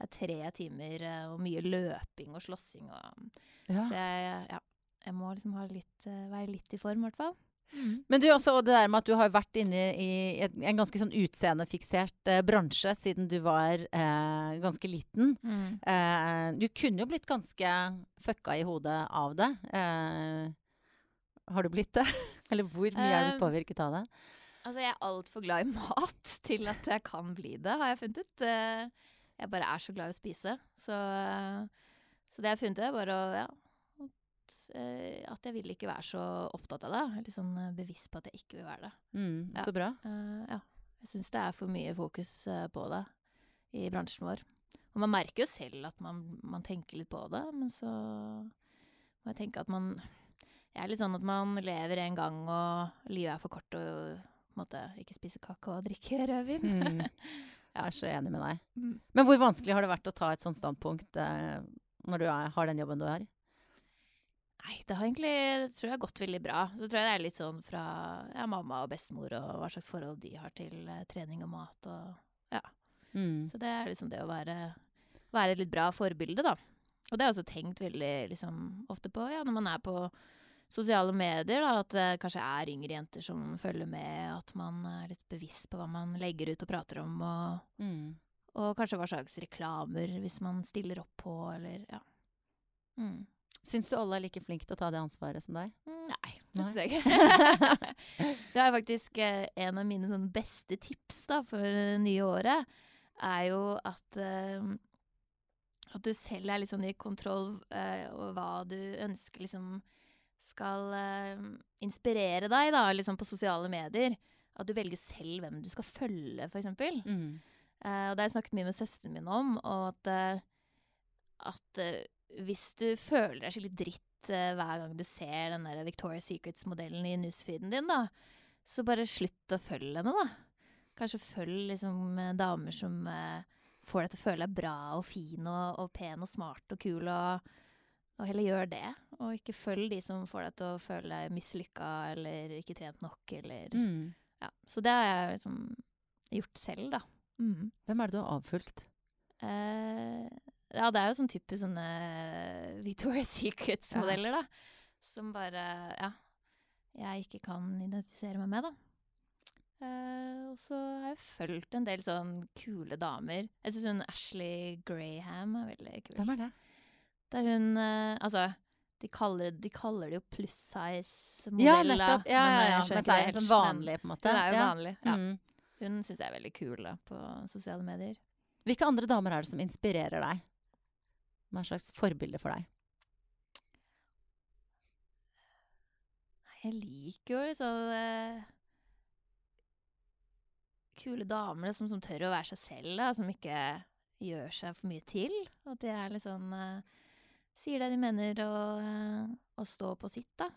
er tre timer eh, og mye løping og slåssing og Ja. Så jeg, ja, jeg må liksom ha litt, være litt i form, i hvert fall. Men du også, og det der med at du har vært inne i et, en ganske sånn utseendefiksert eh, bransje siden du var eh, ganske liten. Eh, du kunne jo blitt ganske fucka i hodet av det. Eh, har du blitt det? Eller hvor mye er du Um, påvirket av det? Altså, jeg er altfor glad i mat til at jeg kan bli det, har jeg funnet ut. Eh, Jeg bare er så glad i å spise. Så, eh, så det jeg har funnet ut, er bare å ja, at, eh, at jeg vil ikke være så opptatt av det. Jeg er litt sånn eh, bevisst på at jeg ikke vil være det. Mm, Ja. Så bra. Eh, ja. Jeg syns det er for mye fokus på det i bransjen vår. Og man merker jo selv at man, man tenker litt på det, men så må jeg tenke at man Jeg er litt sånn at man lever en gang, og livet er for kort å på en måte, ikke spise kake og drikke rødvin. Mm. Jeg er så enig med deg. Mm. Men hvor vanskelig har det vært å ta et sånt standpunkt eh, når du er, har den jobben du har? Nei, det har egentlig tror jeg gått veldig bra. Så tror jeg det er litt sånn fra ja, mamma og bestemor og hva slags forhold de har til eh, trening og mat og Mm. Så det er liksom det å være, være et litt bra forbilde, da. Og det har jeg også tenkt veldig liksom, ofte på ja, når man er på sosiale medier, da, at det kanskje er yngre jenter som følger med, at man er litt bevisst på hva man legger ut og prater om, og, Mm. og kanskje hva slags reklamer hvis man stiller opp på, eller ja. Mm. Syns du alle er like flinke til å ta det ansvaret som deg? Nei, det syns jeg ikke. det er faktisk eh, en av mine sånn, beste tips da, for det nye året. Er jo at, eh, at du selv er litt sånn i kontroll eh, over hva du ønsker liksom skal eh, inspirere deg da, liksom på sosiale medier. At du velger selv hvem du skal følge, eksempel. Mm. Eh, og det har jeg snakket mye med søsteren min om, og at, at hvis du føler deg skikkelig dritt eh, hver gang du ser den der Victoria's Secrets-modellen i newsfeeden din, da, så bare slutt å følge henne, da. Kanskje følg liksom eh, damer som eh, får deg til å føle deg bra og fin og, og pen og smart og kul, og, og heller gjør det. Og ikke følg de som får deg til å føle deg mislykka eller ikke trent nok, eller Mm. Ja. Så det har jeg liksom gjort selv, da. Mm. Hvem er det du har avfulgt? Eh, ja, det er jo sånn type sånne Victoria's Secrets-modeller, da. Som bare Ja. Jeg ikke kan identifisere meg med, da. Uh, og så har jeg fulgt en del sånn kule damer. Jeg syns hun Ashley Graham er veldig kul. Hvem er det? Det er hun uh, Altså, de kaller, de kaller det jo pluss size-modell. Ja, nettopp. Ja, men, ja, eh, ja. Men det er sånn vanlig, på en måte. Det er jo ja. vanlig. Ja. Mm. Hun syns jeg er veldig kul da, på sosiale medier. Hvilke andre damer er det som inspirerer deg? Hva er slags forbilde for deg? Jeg liker jo liksom uh, Kule damer som, som tør å være seg selv, da. Som ikke gjør seg for mye til. At de er litt sånn uh, Sier det de mener, og, uh, og står på sitt, da.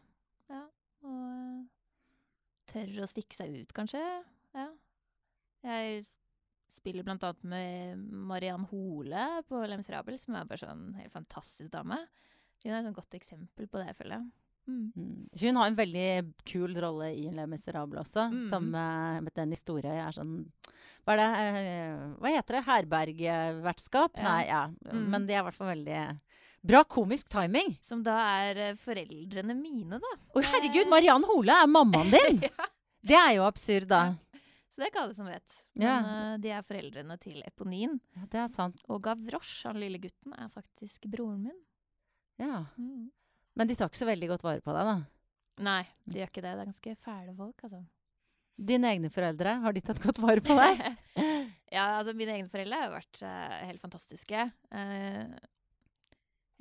Ja. Og eh, tør å stikke seg ut, kanskje. Ja. Jeg spiller blant annet med Mariann Hole på Les Miserables, som er bare sånn helt fantastisk dame. Hun er et sånn godt eksempel på det, jeg føler. Mm. Mm. Hun har en veldig kul rolle i Le Miserable også, Mm. sammen med, med den historien. er sånn Hva er det? eh, Hva heter det? Herbergvertskap? Ja. Nei, ja. Mm. Men de er i hvert fall veldig Bra komisk timing! Som da er eh, foreldrene mine, da. Å, herregud! Mariann Hole er mammaen din! ja. Det er jo absurd, da. Så det er ikke alle som vet. Men Ja. eh, de er foreldrene til Eponin. Ja, det er sant. Og Gavroche, han lille gutten, er faktisk broren min. Ja. Mm. Men de tar ikke så veldig godt vare på deg, da. Nei, de gjør ikke det. Det er ganske fæle folk, altså. Dine egne foreldre, har de tatt godt vare på deg? ja, altså mine egne foreldre har jo vært uh, helt fantastiske. Uh,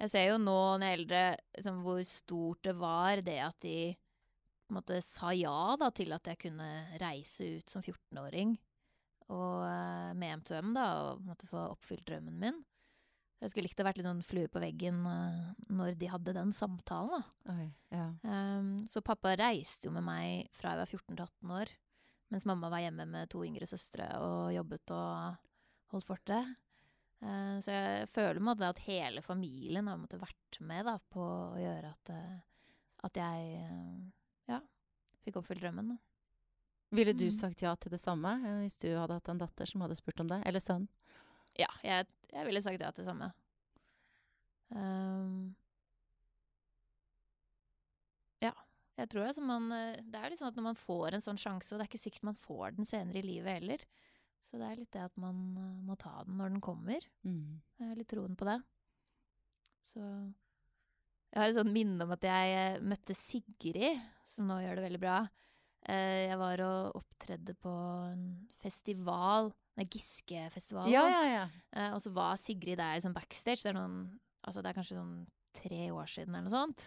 jeg ser jo nå når jeg er eldre, liksom, hvor stort det var det at de måte, sa ja da, til at jeg kunne reise ut som 14-åring og eh, med M2M da, og måte, få oppfylt drømmen min. Jeg skulle likt å vært litt sånn flue på veggen eh, når de hadde den samtalen. da. Oi, ja. Um, så pappa reiste jo med meg fra jeg var 14 til 18 år, mens mamma var hjemme med to yngre søstre og jobbet og holdt fortet. Uh, så jeg føler måte at hele familien har måttet vært med da, på å gjøre at, uh, at jeg fikk oppfylt drømmen. Da. Ville du Mm. sagt ja til det samme eh, hvis du hadde hatt en datter som hadde spurt om det? Eller sønn? Ja, jeg, jeg ville sagt ja til det samme. Um, ja, jeg tror altså man eh, Det er sånn at når man får en sånn sjanse, og det er ikke sikkert man får den senere i livet heller, så det er litt det at man eh, må ta den når den kommer. Mm. Jeg har litt troen på det. Så Jeg har et sånt minne om at jeg eh, møtte Sigrid, som nå gjør det veldig bra. Eh, jeg var og opptredde på en festival, nei, Giske-festival. Ja, ja, ja. Eh, og så var Sigrid der liksom backstage. Det er, noen, altså det er kanskje sånn tre år siden eller noe sånt.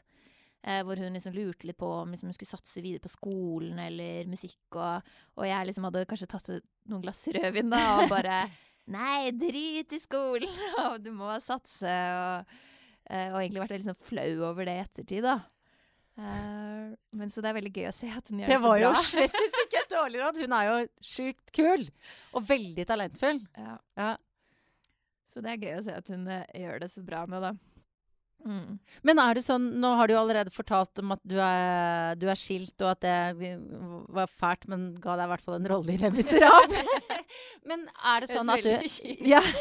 Eh, hvor hun liksom lurte litt på om liksom, hun skulle satse videre på skolen eller musikk. Og, og jeg liksom hadde kanskje tatt noen glass rødvin da, og bare Nei, drit i skolen! Og du må satse. Og, eh, og egentlig vært veldig sånn flau over det i ettertid, da. Uh, men så det er veldig gøy å se at hun gjør Det det så var jo bra. slett ikke et dårlig råd. Hun er jo sjukt kul. Og veldig talentfull. Ja. Ja. Så det er gøy å se at hun eh, gjør det så bra med, da. Mm. Men er det sånn Nå har du jo allerede fortalt om at du er, du er skilt, og at det var fælt, men ga deg i hvert fall en rolle i Le Miserable. men er det sånn at du Ja.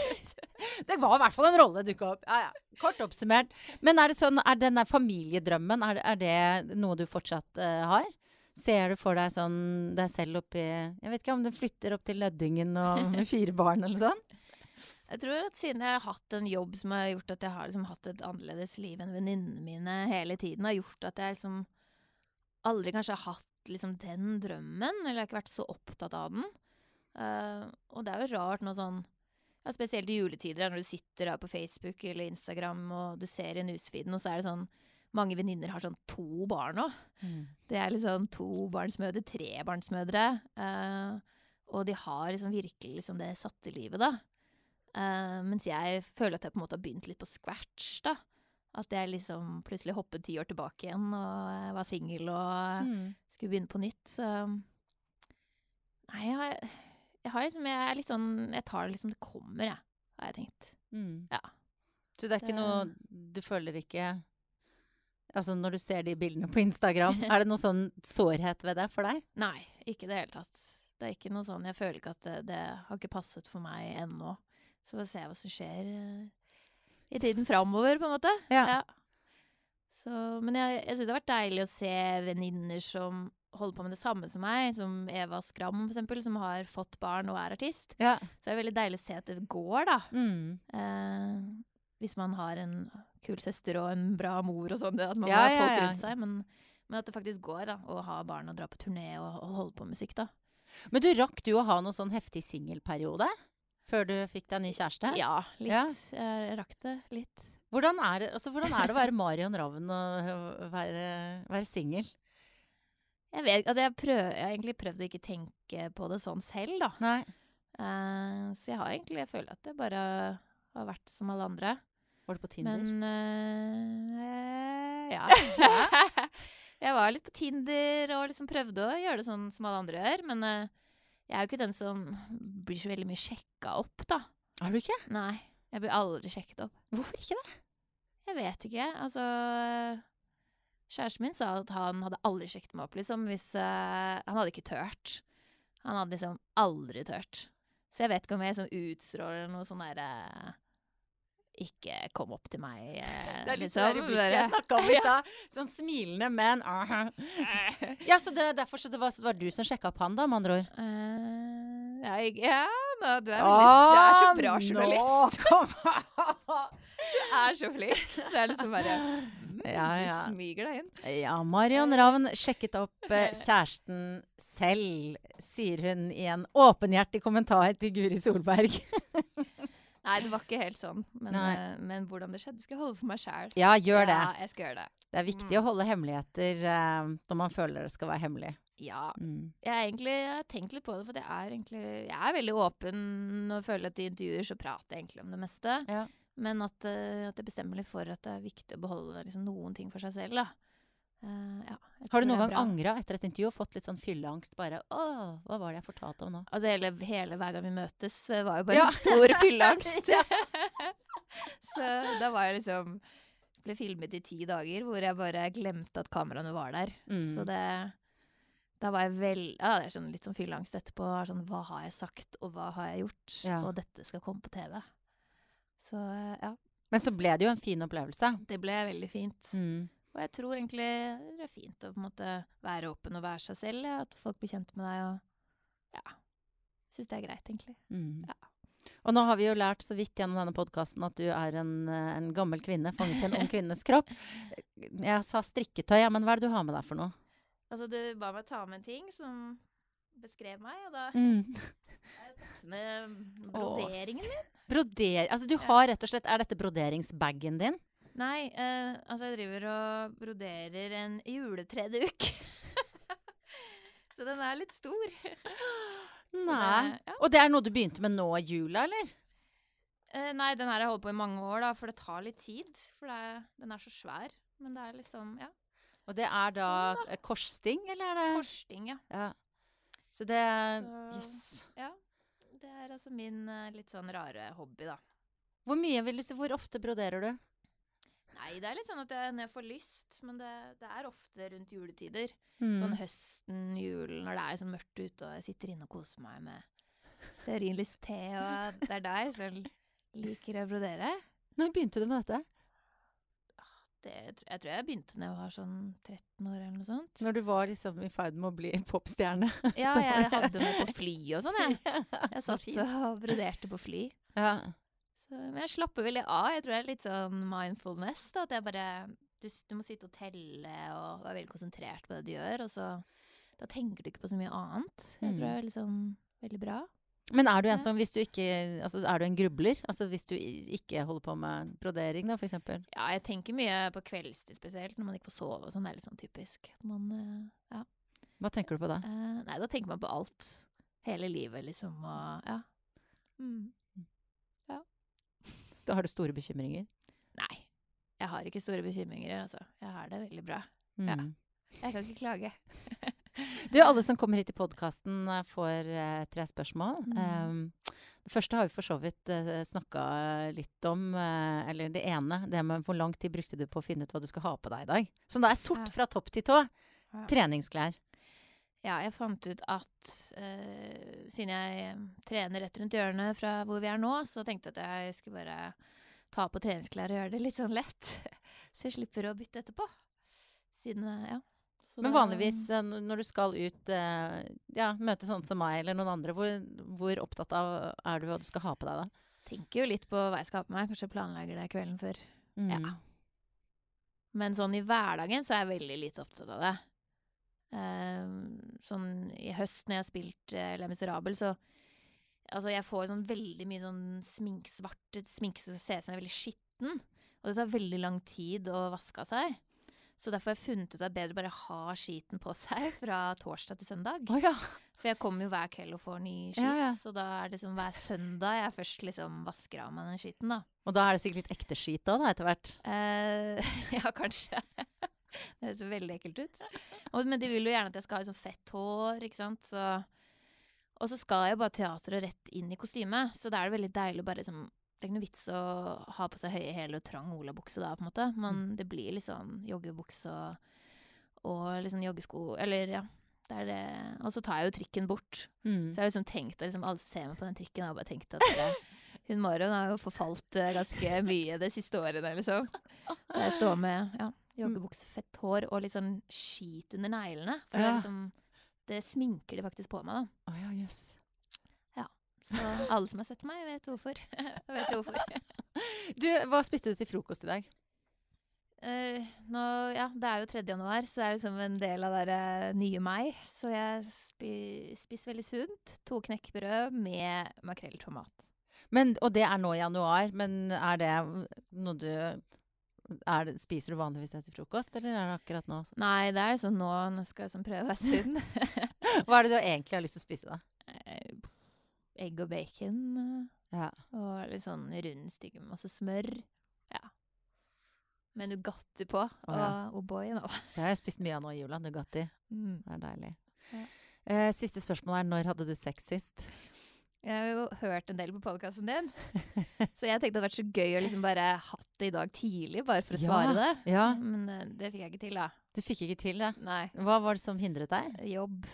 Det var i hvert fall en rolle dukka opp. Ja, ja. Kort oppsummert. Men er det sånn, er denne familiedrømmen, er, er det noe du fortsatt uh, har? Ser du for deg sånn deg selv oppi Jeg vet ikke om du flytter opp til Løddingen og med fire barn eller sånn? Jeg tror at siden jeg har hatt en jobb som har gjort at jeg har liksom hatt et annerledes liv enn venninnene mine hele tiden, har gjort at jeg liksom aldri kanskje har hatt liksom den drømmen, eller jeg har ikke vært så opptatt av den. Uh, og det er jo rart nå sånn ja, Spesielt i juletider, når du sitter her på Facebook eller Instagram og du ser i newsfeeden, og så er det sånn Mange venninner har sånn to barn nå. Det er liksom tobarnsmødre, trebarnsmødre. Uh, og de har liksom virkelig liksom det satte livet, da. Eh, mens jeg føler at jeg på en måte har begynt litt på scratch, da. At jeg liksom plutselig hoppet ti år tilbake igjen og var singel og Mm. skulle begynne på nytt. Så Nei, jeg har, jeg har liksom Jeg er litt sånn Jeg tar det liksom det kommer, jeg, har jeg tenkt. Mm. Ja. Så det er ikke Det- noe Du føler ikke Altså når du ser de bildene på Instagram, er det noe sånn sårhet ved det for deg? Nei, ikke i det hele tatt. Det er ikke noe sånn Jeg føler ikke at det, det har ikke passet for meg ennå. Så får vi se hva som skjer eh, i tiden framover, på en måte. Ja. Så, men jeg, jeg syns det har vært deilig å se venninner som holder på med det samme som meg, som Eva Skram, eksempel, som har fått barn og er artist. Ja. Så det er veldig deilig å se at det går, da. Mm. Eh, hvis man har en kul søster og en bra mor og sånn, at man Ja, har folk ja. rundt seg. Men, men at det faktisk går, da. Å ha barn og dra på turné og, og holde på med musikk, da. Men du, rakk du å ha noen sånn heftig singelperiode? Før du fikk deg ny kjæreste? Ja, litt. Ja. Jeg rakk det litt. Hvordan, er det, altså, hvordan er det å være Marion Ravn og være, være singel? Jeg vet, altså jeg, prøv, jeg har egentlig prøvd å ikke tenke på det sånn selv, da. Nei. Uh, så jeg har egentlig Jeg føler at det bare har vært som alle andre. Var du på Tinder? Men uh, Ja. jeg var litt på Tinder og liksom prøvde å gjøre det sånn som alle andre gjør. Men eh, jeg er jo ikke den som blir så veldig mye sjekka opp, da. Er du ikke? Nei. Jeg blir aldri sjekket opp. Hvorfor ikke det? Jeg vet ikke. Altså Kjæresten min sa at han hadde aldri sjekket meg opp, liksom, hvis uh, Han hadde ikke tørt. Han hadde liksom aldri tørt. Så jeg vet ikke om jeg liksom utstråler noe sånn derre Ikke kom opp til meg, eh, Det er litt liksom. det der blikket jeg snakka om i stad. Sånn smilende, men. Ja, så det, derfor så det var, så det var du som sjekka opp han, da, med andre ord? Uh, ja, jeg, ja nå, du er veldig Du er så bra journalist. journalist! Du er så flink. Det er liksom bare mm, Ja, ja. Smyger deg inn. Ja, Marion Ravn sjekket opp eh, kjæresten selv, sier hun i en åpenhjertig kommentar til Guri Solberg. Nei, det var ikke helt sånn. Men, eh, men hvordan det skjedde, skal jeg holde for meg sjæl. Ja, gjør det. Ja, jeg skal gjøre det. Det er viktig Mm. å holde hemmeligheter uh, når man føler det skal være hemmelig. Ja. Mm. Jeg, er egentlig, jeg har tenkt litt på det, for jeg er egentlig Jeg er veldig åpen og føler at i intervjuer så prater jeg egentlig om det meste. Ja. Men at, uh, at jeg bestemmer litt for at det er viktig å beholde liksom, noen ting for seg selv. Da. Eh, ja, Har du noen gang angra etter et intervju og fått litt sånn fylleangst? Bare 'Å, hva var det jeg fortalte om nå?' Altså hele, hele hver gang vi møtes, eh, var jo bare Ja. en stor fylleangst. så da var jeg liksom Ble filmet i ti dager hvor jeg bare glemte at kameraene var der. Mm. Så det Da var jeg vel Ja, det er sånn, litt sånn fylleangst etterpå. Er Sånn, hva har jeg sagt, og hva har jeg gjort? Ja. Og dette skal komme på TV. Så eh, ja. Men så ble det jo en fin opplevelse. Det ble veldig fint. Mm. Og jeg tror egentlig det er fint å på en måte være åpen og være seg selv. Ja, at folk blir kjent med deg og Ja. Syns det er greit, egentlig. Mm. Ja. Og nå har vi jo lært så vidt gjennom denne podkasten at du er en, eh, en gammel kvinne fanget i en ung kvinnes kropp. Jeg sa strikketøy, ja, men hva er det du har med deg for noe? Altså, du ba meg ta med en ting som beskrev meg, og da Mm. med broderingen min. Broder... Altså, du har rett og slett Er dette broderingsbagen din? Nei, eh, altså jeg driver og broderer en juletreduk. Så den er litt stor. Nei. det- ja. Og det er noe du begynte med nå i jula, eller? Eh, nei, den her har jeg holdt på i mange år, da, for det tar litt tid. For det er, den er så svær. Men det er liksom ja, Og det er da Sånn, da. korssting, eller er det Korssting, ja. Ja. Så det Jøss. Yes. ja. Det er altså min eh, litt sånn rare hobby, da. Hvor mye vil du si Hvor ofte broderer du? Nei, det er litt sånn at jeg, når jeg får lyst, men det, det er ofte rundt juletider. Mm. Sånn høsten, julen, når det er så mørkt ute, og jeg sitter inne og koser meg med stearinlys te, og det er da jeg sånn liker å brodere. Når begynte du med dette? Det, jeg tror jeg begynte når jeg var sånn 13 år eller noe sånt. Når du var liksom i ferd med å bli popstjerne? Ja, jeg hadde meg på fly og sånn, jeg. Jeg satt og broderte på fly. Ja. Så, men jeg slapper veldig av. Jeg tror det er litt sånn mindfulness. Da, at jeg bare du, du må sitte og telle og være veldig konsentrert på det du gjør. Og så Da tenker du ikke på så mye annet. Jeg tror Mm. det er liksom veldig bra. Men er du en som hvis du ikke Altså er du en grubler? Altså hvis du ikke holder på med brodering, da, eksempel? Ja, jeg tenker mye på kveldstid spesielt, når man ikke får sove og sånn. Det er litt sånn typisk. Man eh, Ja. Hva tenker du på da? Eh, nei, da tenker man på alt. Hele livet, liksom, og ja. Mm. Har du store bekymringer? Nei. Jeg har ikke store bekymringer, altså. Jeg har det veldig bra. Mm. Ja. Jeg kan ikke klage. Du, alle som kommer hit i podkasten, får uh, tre spørsmål. Mm. Um, det første har vi for så vidt uh, snakka litt om. Uh, eller det ene, det med hvor lang tid brukte du på å finne ut hva du skal ha på deg i dag? Så da er sort fra topp til tå. Treningsklær. Ja, jeg fant ut at uh, siden jeg eh, trener rett rundt hjørnet fra hvor vi er nå, så tenkte jeg at jeg skulle bare ta på treningsklær og gjøre det litt sånn lett. Så jeg slipper å bytte etterpå. Siden, eh, ja. Så Men vanligvis når du skal ut, uh, ja, møte sånne som meg eller noen andre, hvor, hvor opptatt av er du hva du skal ha på deg da? Tenker jo litt på hva jeg skal ha på meg. Kanskje planlegger det kvelden før. Ja. Mm. Men sånn i hverdagen så er jeg veldig lite opptatt av det. Ehm, sånn i høst når jeg har spilt uh, Les Miserable, så Altså, jeg får sånn veldig mye sånn smink, svart sminke som ser ut som jeg er veldig skitten. Og det tar veldig lang tid å vaske av seg. Så derfor har jeg funnet ut at det er bedre å bare ha skiten på seg fra torsdag til søndag. Oh, ja. For jeg kommer jo hver kveld og får ny skit, Ja, ja. så da er det liksom hver søndag jeg først liksom vasker av meg den skiten, da. Og da er det sikkert litt ekte skit òg, da, etter hvert. Eh, ja, kanskje. det høres veldig ekkelt ut. Og, men de vil jo gjerne at jeg skal ha liksom fett hår, ikke sant. Så, og så skal jeg bare teateret rett inn i kostyme, så da er det veldig deilig å bare liksom Det er ikke noe vits å ha på seg høye hæler og trang olabukse da, på en måte. Men det blir litt sånn joggebukse og, og liksom joggesko Eller ja. Det er det. Og så tar jeg jo trikken bort. Mm. Så jeg har liksom tenkt at liksom, alle ser meg på den trikken, og har bare tenkt at det, hun Marion har jo forfalt eh, ganske mye de siste årene, liksom. Jeg står med ja, joggebukse, fett hår og litt sånn skit under neglene. For det, Ja. er liksom, det sminker de faktisk på meg, da. Oh, ja, jøss. Så alle som har sett meg, vet hvorfor. vet hvorfor. Du, hva spiste du til frokost i dag? Uh, nå, ja, det er jo 3. januar, så det er liksom en del av det eh, nye meg. Så jeg spi, spiser veldig sunt. To knekkbrød med makrell i tomat. Men, og det er nå i januar, men er det noe du det, Spiser du vanligvis det til frokost, eller er det akkurat nå? Nei, det er sånn nå Nå skal jeg sånn prøve sunn. Hva er det du egentlig har lyst til å spise, da? Eh, Egg og bacon. eh, Ja. Og litt sånn rundstykke med masse smør. Ja. Med Nugatti på. Å, ja. Og O'boy nå. Det har jeg spist mye av nå i jula. Nugatti. Mm. Det er deilig. Ja. Uh, siste spørsmål er når hadde du sex sist? Jeg har jo hørt en del på podkasten din, så jeg tenkte det hadde vært så gøy å liksom bare det i dag tidlig, bare for å Ja, svare det. Ja, Men eh, det fikk jeg ikke til, da. du fikk ikke til det. Nei. Hva var det som hindret deg? Jobb.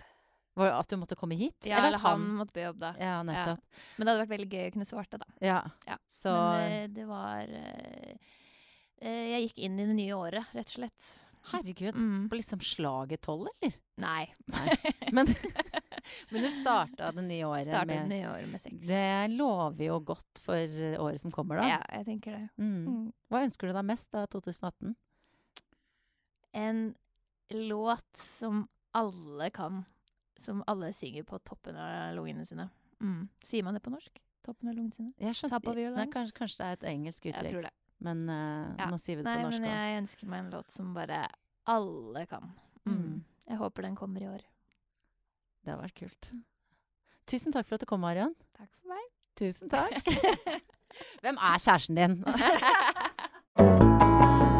Var det at du måtte komme hit? Ja, eller han måtte på jobb, da. Ja, nettopp. Men det hadde vært veldig gøy å kunne svart det, da. Ja. Ja, Så Men eh, det var eh, Jeg gikk inn i det nye året, rett og slett. herregud. Mm. På liksom slaget tolv, eller? Nei. Men, men du starta det nye året Startet det nye året med sex. Det lover jo godt for eh, året som kommer, da. Ja, jeg tenker det. Mm. Mm. Hva ønsker du deg mest av 2018? En låt som alle kan. Som alle synger på toppen av lungene sine. Mm. Sier man det på norsk? Toppen av lungene sine? Jeg skjønner, nei, kanskje, kanskje det er et engelsk Jeg uttrykk, tror det. men uh, Ja. nå sier vi det Nei, på norsk Nei, men jeg ønsker meg en låt som bare alle kan. Mm. Mm. Jeg håper den kommer i år. Det hadde vært kult. Tusen takk for at du kom, Marion. Takk for meg. Tusen takk. Hvem er kjæresten din?